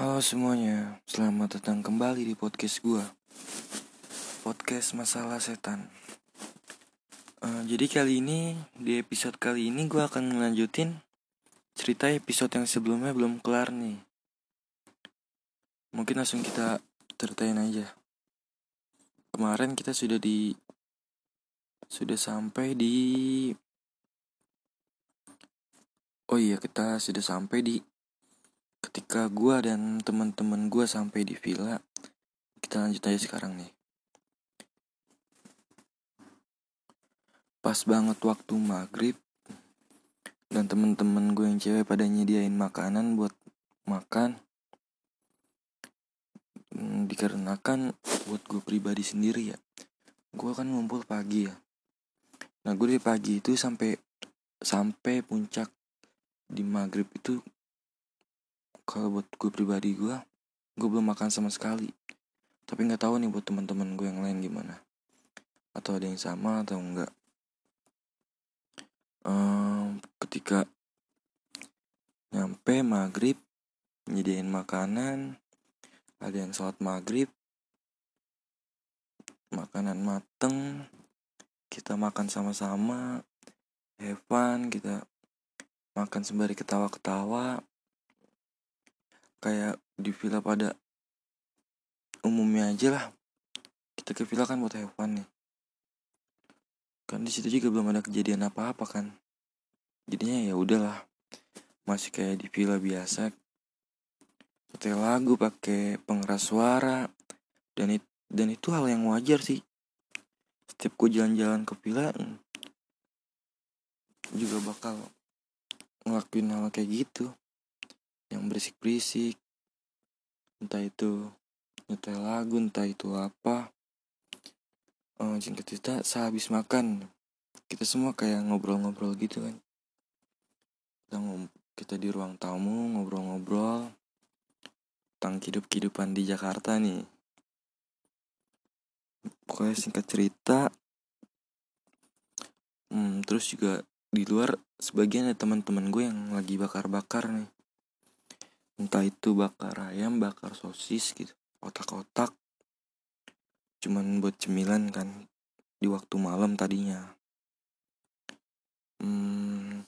Halo semuanya, selamat datang kembali di podcast gue Podcast Masalah Setan. Uh, Jadi kali ini, di episode kali ini gue akan melanjutin Cerita episode yang sebelumnya belum kelar nih. Mungkin langsung kita ceritain aja. Kemarin kita sudah di Sudah sampai di Oh iya, kita sudah sampai di ketika gue dan teman-teman gue sampai di villa kita lanjut aja sekarang nih. Pas banget waktu maghrib dan teman-teman gue yang cewek pada nyediain makanan buat makan hmm, dikarenakan buat gue pribadi sendiri ya. Gue kan ngumpul pagi ya. Nah gue dari pagi itu sampai sampai puncak di maghrib itu kalau buat gue pribadi gue gue belum makan sama sekali. Tapi nggak tahu nih buat teman-teman gue yang lain gimana. Atau ada yang sama atau enggak um, ketika nyampe maghrib nyediain makanan ada yang sholat maghrib makanan mateng kita makan sama-sama Evan kita makan sembari ketawa-ketawa kayak di villa pada umumnya aja lah. Kita ke villa kan buat hewan nih. Kan di situ juga belum ada kejadian apa-apa kan. Jadinya ya udahlah. Masih kayak di villa biasa. Setel lagu pakai pengeras suara. Dan it, dan itu hal yang wajar sih. Setiap gue jalan-jalan ke villa juga bakal ngelakuin hal kayak gitu yang berisik-berisik. Entah itu nyetel lagu entah itu apa. Uh, singkat cerita sehabis makan kita semua kayak ngobrol-ngobrol gitu kan. Kita, kita di ruang tamu ngobrol-ngobrol tentang hidup-kehidupan di Jakarta nih. Pokoknya singkat cerita hmm, terus juga di luar sebagian ada teman-teman gue yang lagi bakar-bakar nih entah itu bakar ayam bakar sosis gitu otak-otak cuman buat cemilan kan di waktu malam tadinya. Hmm,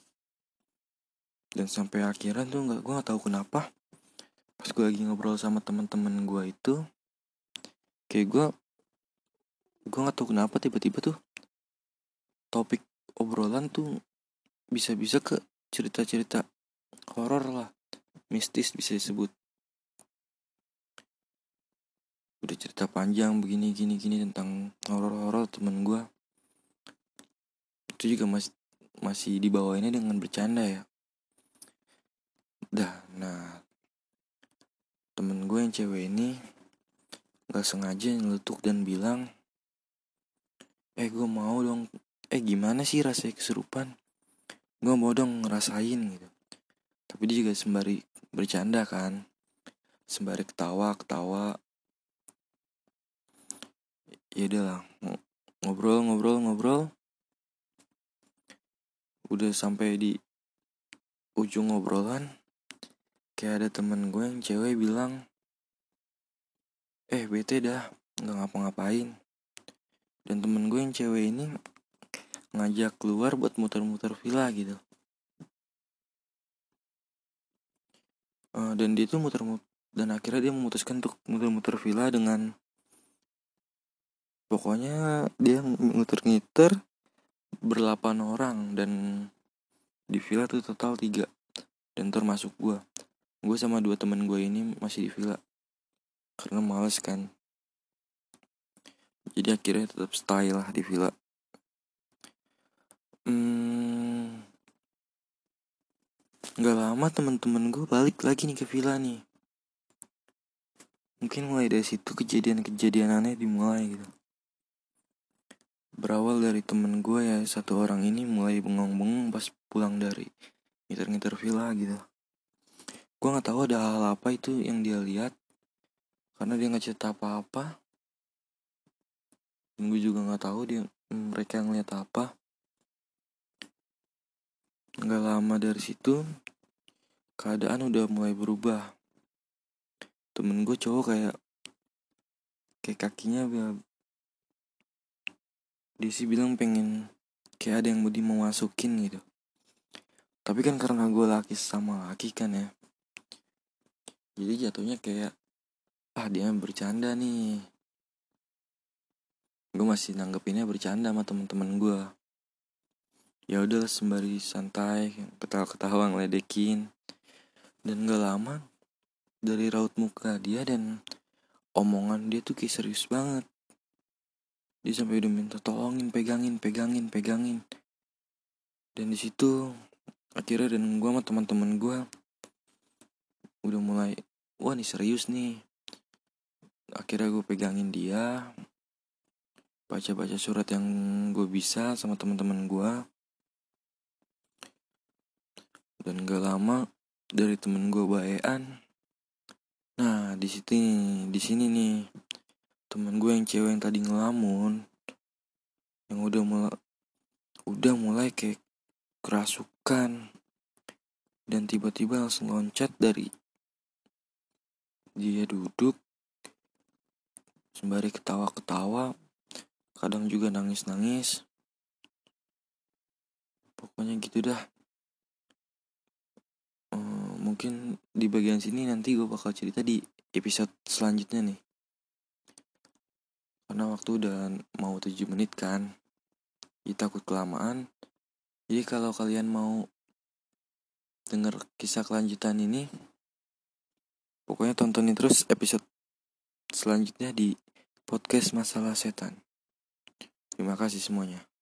dan sampai akhirnya tuh nggak gue nggak tahu kenapa pas gue lagi ngobrol sama teman-teman gue itu kayak gue gue nggak tahu kenapa tiba-tiba tuh topik obrolan tuh bisa-bisa ke cerita-cerita horor lah mistis bisa disebut. Udah cerita panjang begini gini gini tentang horor-horor temen gue itu juga masih masih dibawainnya dengan bercanda ya. Dah nah temen gue yang cewek ini nggak sengaja nyeletuk dan bilang eh gue mau dong eh gimana sih rasanya keserupan? Gue mau dong ngerasain gitu. Tapi dia juga sembari bercanda kan. Sembari ketawa ketawa. Ya udahlah ngobrol ngobrol ngobrol. Udah sampai di ujung ngobrolan kayak ada temen gue yang cewek bilang eh bete dah nggak ngapa-ngapain. Dan temen gue yang cewek ini ngajak keluar buat muter-muter villa gitu uh, dan dia tuh muter-muter dan akhirnya dia memutuskan untuk muter-muter villa dengan pokoknya dia muter-ngiter berlapan orang dan di villa tuh total tiga. Dan termasuk gue gue sama dua teman gue ini masih di villa. Karena males kan. Jadi akhirnya tetap style lah di villa Gak lama teman-teman gue balik lagi nih ke villa nih. Mungkin mulai dari situ kejadian-kejadian aneh dimulai gitu. Berawal dari temen gue ya satu orang ini mulai bengong-bengong pas pulang dari ngiter-ngiter villa gitu. Gue nggak tahu ada hal apa itu yang dia lihat karena dia nggak cerita apa-apa. Dan gue juga nggak tahu dia mereka ngeliat apa. Gak lama dari situ, keadaan udah mulai berubah. temen gue cowok kayak kayak kakinya dia sih bilang pengen kayak ada yang mau dimasukin gitu. Tapi kan karena gue laki sama laki kan ya jadi jatuhnya kayak ah dia bercanda nih. Gue masih nanggepinnya bercanda sama temen-temen gue ya udah sembari santai ketawa-ketawa ngeledekin dan gak lama dari raut muka dia dan omongan dia tuh kayak serius banget. Dia sampai udah minta tolongin pegangin pegangin pegangin. Dan di situ akhirnya dan gue sama teman-teman gue udah mulai wah nih serius nih. Akhirnya gue pegangin dia baca-baca surat yang gue bisa sama teman-teman gue dan gak lama dari temen gue bayan nah di sini di sini nih temen gue yang cewek yang tadi ngelamun yang udah mulai udah mulai kayak kerasukan dan tiba-tiba langsung loncat dari dia duduk sembari ketawa-ketawa kadang juga nangis-nangis. Pokoknya gitu dah mungkin di bagian sini nanti gue bakal cerita di episode selanjutnya nih karena waktu udah mau 7 menit kan kita takut kelamaan jadi kalau kalian mau denger kisah kelanjutan ini, pokoknya tontonin terus episode selanjutnya di podcast Masalah Setan. Terima kasih semuanya.